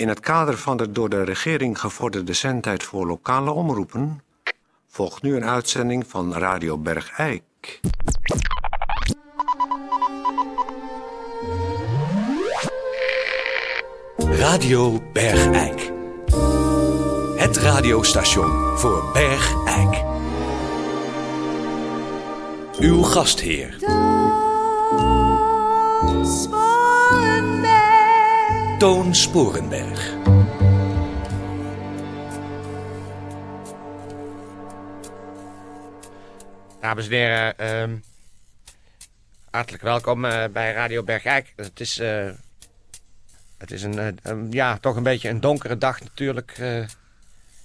In het kader van de door de regering gevorderde zendtijd voor lokale omroepen volgt nu een uitzending van Radio Bergijk. Radio Bergijk. Het radiostation voor Bergijk. Uw gastheer. Toon Sporenberg. Dames en heren, ehm, hartelijk welkom eh, bij Radio Bergijk. Het is, eh, het is een, eh, een- ja, toch een beetje een donkere dag natuurlijk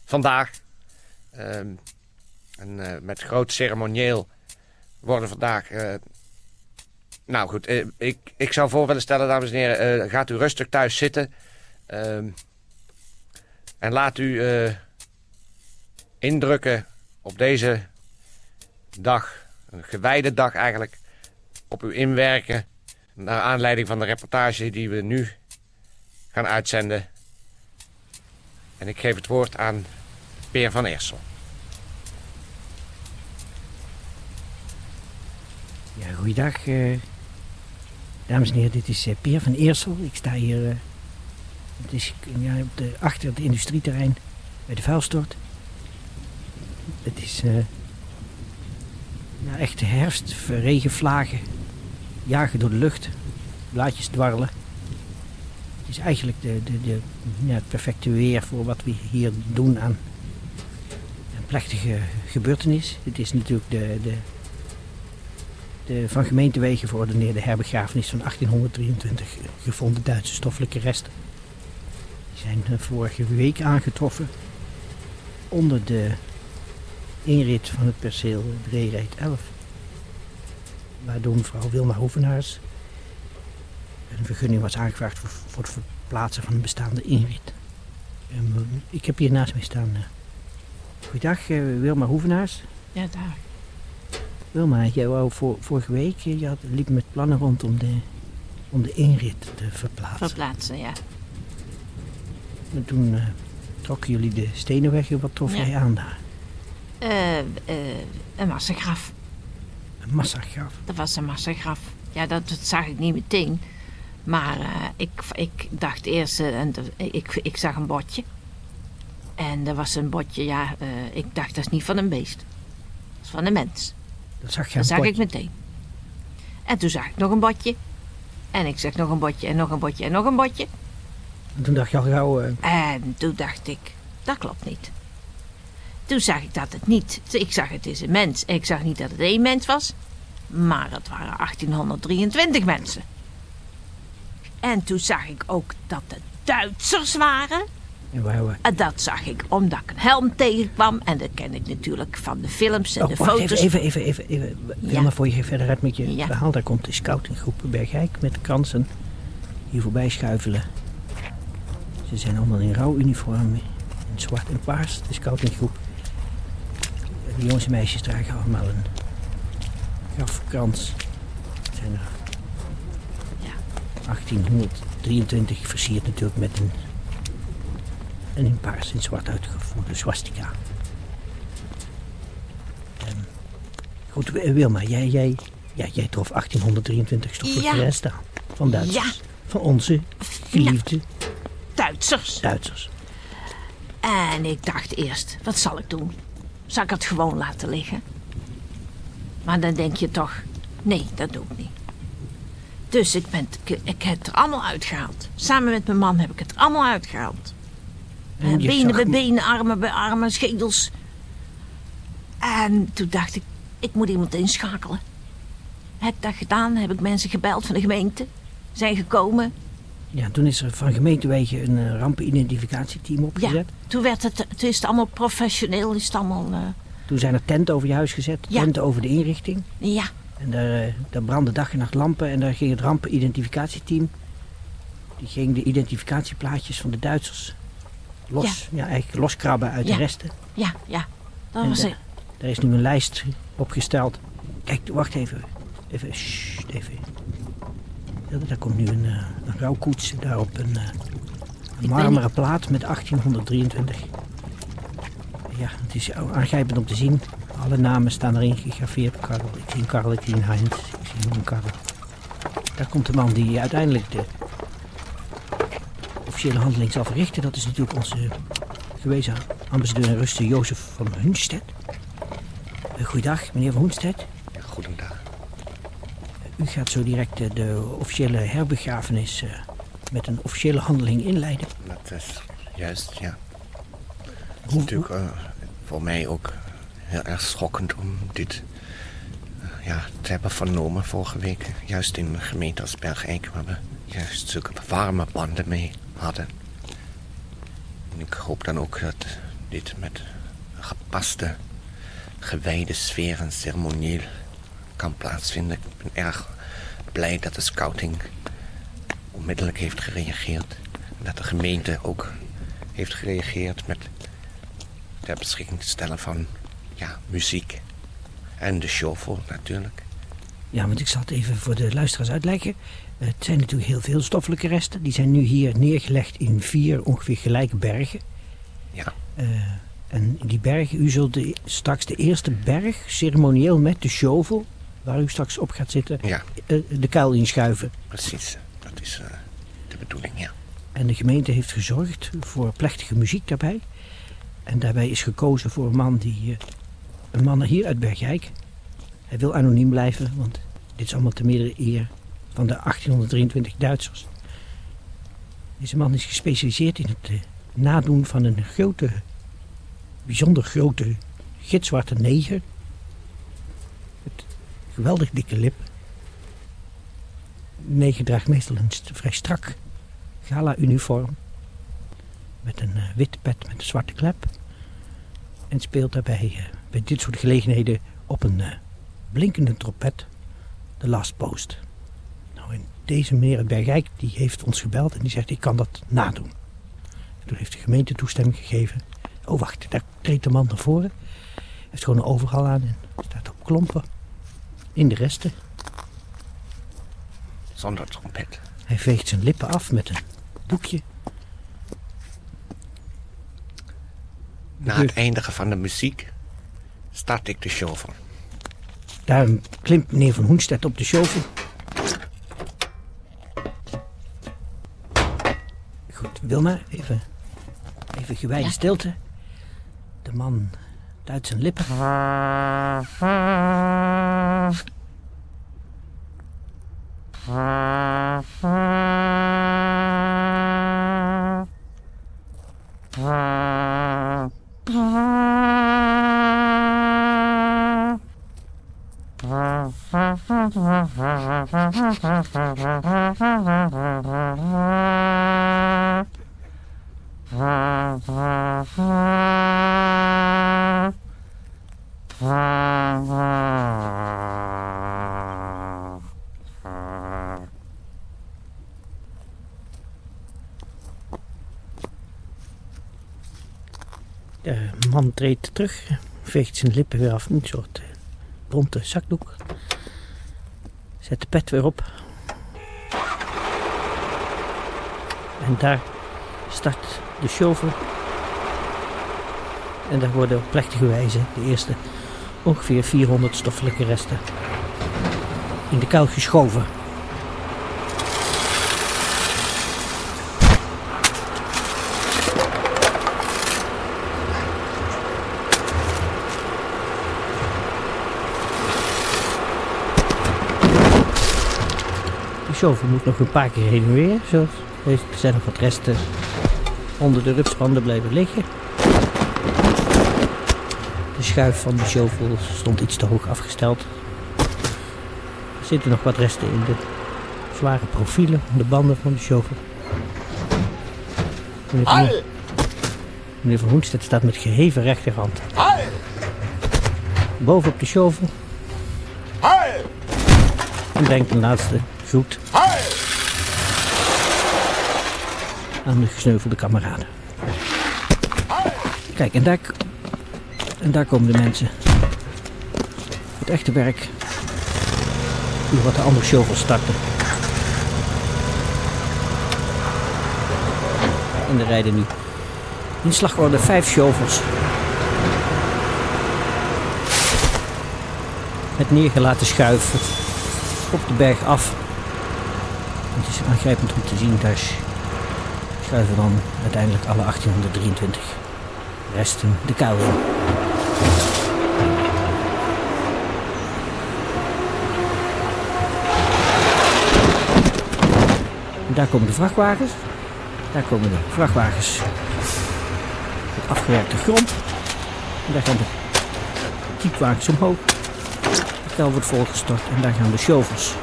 vandaag. Ehm, en met groot ceremonieel worden vandaag... nou goed, eh, ik, ik zou voor willen stellen, dames en heren, eh, gaat u rustig thuis zitten. Ehm, en laat u eh, indrukken op deze dag, een gewijde dag eigenlijk, op u inwerken. Naar aanleiding van de reportage die we nu gaan uitzenden. En ik geef het woord aan Peer van Eersel. Ja, goeiedag. eh, dames en heren, dit is eh, Peer van Eersel. Ik sta hier eh, het is, ja, op de, achter het industrieterrein bij de vuilstort. Het is eh ja, echt herfst, regenvlagen, jagen door de lucht, blaadjes dwarrelen. Het is eigenlijk de, de, de, ja, het perfecte weer voor wat we hier doen aan een plechtige gebeurtenis. Het is natuurlijk de, de, de van gemeentewegen verordeneerde herbegrafenis van 1823 gevonden Duitse stoffelijke resten. Die zijn eh, vorige week aangetroffen onder de inrit van het perceel Breerijt 11. Waardoor mevrouw Wilma Hoevenaars een vergunning was aangevraagd voor, het verplaatsen van een bestaande inrit. En, eh, ik heb hier naast mij staan. eh. Goeiedag, eh, Wilma Hoevenaars. Ja, daar. Wilma, jij wou voor, vorige week, eh, je had, liep met plannen rond om de, om de inrit te verplaatsen. Verplaatsen, ja. En toen eh, trokken jullie de stenen weg wat trof Ja. jij aan daar? Eh, een massagraf. Een massagraf. Dat was een massagraf. Ja, dat, dat zag ik niet meteen. Maar ik, ik dacht eerst, en dat- ik, ik zag een botje. En er was een botje, ja, ik dacht dat is niet van een beest. Dat is van een mens. Dat zag je Dat aan zag het ik meteen. En toen zag ik nog een botje. En ik zag nog een botje en nog een botje en nog een botje. En toen dacht je al gauw, eh, En toen dacht ik, dat klopt niet. Toen zag ik dat het niet. Ik zag het is een mens. Ik zag niet dat het één mens was. Maar het waren 1823 mensen. En toen zag ik ook dat het Duitsers waren. En dat zag ik omdat ik een helm tegenkwam. En dat ken ik natuurlijk van de films en Oh, de wacht foto's. even, even, even, even, even. Wilma, voor je verder uit met je Ja. verhaal. Daar komt de scoutinggroep Bergijk met de kransen hier voorbij schuifelen. Ze zijn allemaal in rouwuniform, in zwart en paars, de scoutinggroep. De jongens en meisjes dragen allemaal een grafkrans. Zijn er Ja. 1823 versierd natuurlijk met een, een in paars en zwart uitgevoerde swastika. Ehm, goed, Wi- Wilma, jij, jij, ja, jij trof 1823 stoffelijke Ja. aan. Van Duitsers. Ja. Van onze geliefde Duitsers. Duitsers. En ik dacht eerst, wat zal ik doen? Zal ik het gewoon laten liggen? Maar dan denk je toch, nee, dat doe ik niet. Dus ik, ben, ik, ik heb het er allemaal uitgehaald. Samen met mijn man heb ik het er allemaal uitgehaald. En je benen bij benen, armen bij armen, schedels. En toen dacht ik, ik moet iemand inschakelen. Heb dat gedaan, heb ik mensen gebeld van de gemeente. Zijn gekomen. Ja, toen is er van gemeentewegen een eh, rampenidentificatieteam Ja, opgezet. toen, werd het, toen is het allemaal professioneel. Is het allemaal, eh, Toen zijn er tenten over je huis gezet, Ja. tenten over de inrichting. ja, En daar, eh, daar brandden dag en nacht lampen en daar ging het rampenidentificatieteam. Die ging de identificatieplaatjes van de Duitsers los, ja. eigenlijk loskrabben uit Ja. de resten. ja, ja. Dat En was de- het. Daar is nu een lijst opgesteld. Kijk, wacht even. Even, sst, even. Ja, Daar komt nu een, eh, een rouwkoets. Daarop een, eh, weet marmeren plaat met 1823. Ja, het is aangrijpend om te zien. Alle namen staan erin gegraveerd. Karel, ik zie een Karel, ik zie een Heinz, ik zie een Karel. Daar komt de man die uiteindelijk de officiële handeling zal verrichten. Dat is natuurlijk onze gewezen ambassadeur in Rusten, Jozef van Hunstedt. Uh, goeiedag, meneer van Hunstedt. Goedendag. U gaat zo direct eh, de officiële herbegrafenis met een officiële handeling inleiden. Dat is juist, ja. Het is natuurlijk uh, voor mij ook heel erg schokkend om dit ja, te hebben vernomen vorige week. Juist in een gemeente als Bergijk, waar we juist zulke warme banden mee hadden. En ik hoop dan ook dat dit met gepaste, gewijde sfeer en ceremonieel kan plaatsvinden. Ik ben erg blij dat de scouting onmiddellijk heeft gereageerd. En dat de gemeente ook heeft gereageerd met ter beschikking te stellen van ja, muziek. En de shovel natuurlijk. Ja, want ik zal het even voor de luisteraars uitleggen. Het zijn natuurlijk heel veel stoffelijke resten. Die zijn nu hier neergelegd in vier ongeveer gelijke bergen. Ja. Uh, en die bergen, u zult de, straks de eerste berg ceremonieel met de shovel, waar u straks op gaat zitten, ja. uh, de kuil inschuiven. Precies, dat is uh, de bedoeling, ja. En de gemeente heeft gezorgd voor plechtige muziek daarbij. En daarbij is gekozen voor een man die. een man hier uit Bergijk. Hij wil anoniem blijven, want dit is allemaal te meerdere eer van de 1823 Duitsers. Deze man is gespecialiseerd in het uh, nadoen van een grote, bijzonder grote gitzwarte neger. Met geweldig dikke lip. De neger draagt meestal een vrij strak gala-uniform. Met een uh, witte pet met een zwarte klep. En speelt daarbij uh, bij dit soort gelegenheden op een blinkende trompet de last post. Nou, en deze meneer uit Bergijk die heeft ons gebeld en die zegt ik kan dat nadoen. En toen heeft de gemeente toestemming gegeven. Oh wacht, daar treedt de man naar voren. Hij heeft gewoon een overal aan en staat op klompen. In de resten. Zonder trompet. Hij veegt zijn lippen af met een doekje. Na het eindigen van de muziek start ik de show voor. Daar klimt meneer Van Hoenstedt op de shovel. Goed, Wilma, even, even gewijde ja. stilte. De man duidt zijn lippen. De man treedt terug, veegt zijn lippen weer af, een soort bonte zakdoek. Zet de pet weer op. En daar start de shovel. En daar worden op plechtige wijze de eerste ongeveer 400 stoffelijke resten in de kuil geschoven. shovel moet nog een paar keer heen en weer. Zo. Er zijn nog wat resten onder de rupsbanden blijven liggen. De schuif van de shovel stond iets te hoog afgesteld. Er zitten nog wat resten in de zware profielen, de banden van de shovel. Meneer Van, meneer staat met geheven rechterhand. Bovenop de shovel. En brengt een laatste groet aan de gesneuvelde kameraden. Kijk, en daar, en daar komen de mensen. Het echte werk. Die wat de andere shovel starten. En er rijden nu in slagorde vijf shovels. Met neergelaten schuif op de berg af. Het is aangrijpend om te zien, daar schuiven dan uiteindelijk alle 1823 resten de kuil. Daar komen de vrachtwagens. Daar komen de vrachtwagens met afgewerkte grond. Daar gaan de jeepwagens omhoog. Kuil wordt volgestort en daar gaan de shovels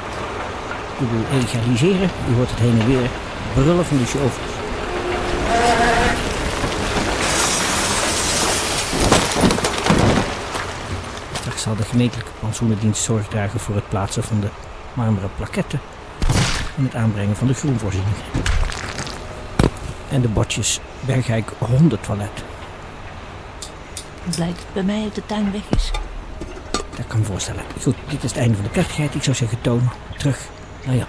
de boel egaliseren. Je hoort het heen en weer brullen van de shovels. Straks zal de gemeentelijke plantsoenendienst zorg dragen voor het plaatsen van de marmeren plaketten en het aanbrengen van de groenvoorzieningen. En de bordjes Bergijk hondentoilet. Blijkt dat bij mij uit de tuin weg is. Dat kan me voorstellen. Goed, dit is het einde van de plechtigheid. Ik zou zeggen, toon terug naar Jan.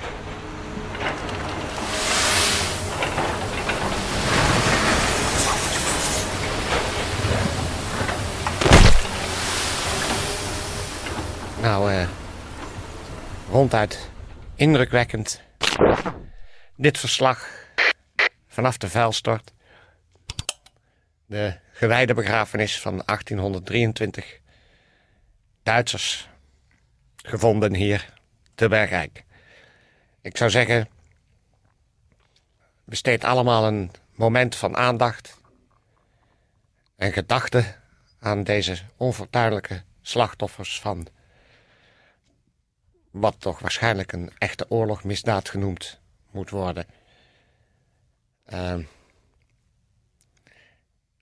Nou, eh ronduit indrukwekkend. Dit verslag vanaf de vuilstort. De gewijde begrafenis van 1823. Duitsers gevonden hier te Bergijk. Ik zou zeggen, besteed allemaal een moment van aandacht en gedachte aan deze onvertuidelijke slachtoffers van wat toch waarschijnlijk een echte oorlogmisdaad genoemd moet worden. Ehm,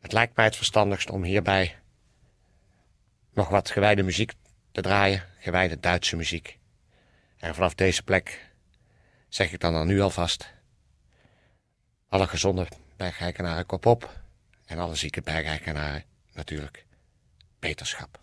het lijkt mij het verstandigst om hierbij nog wat gewijde muziek te draaien, gewijde Duitse muziek. En vanaf deze plek zeg ik dan, dan nu alvast, alle gezonde bergrijkenaren kop op en alle zieke bergrijkenaren natuurlijk beterschap.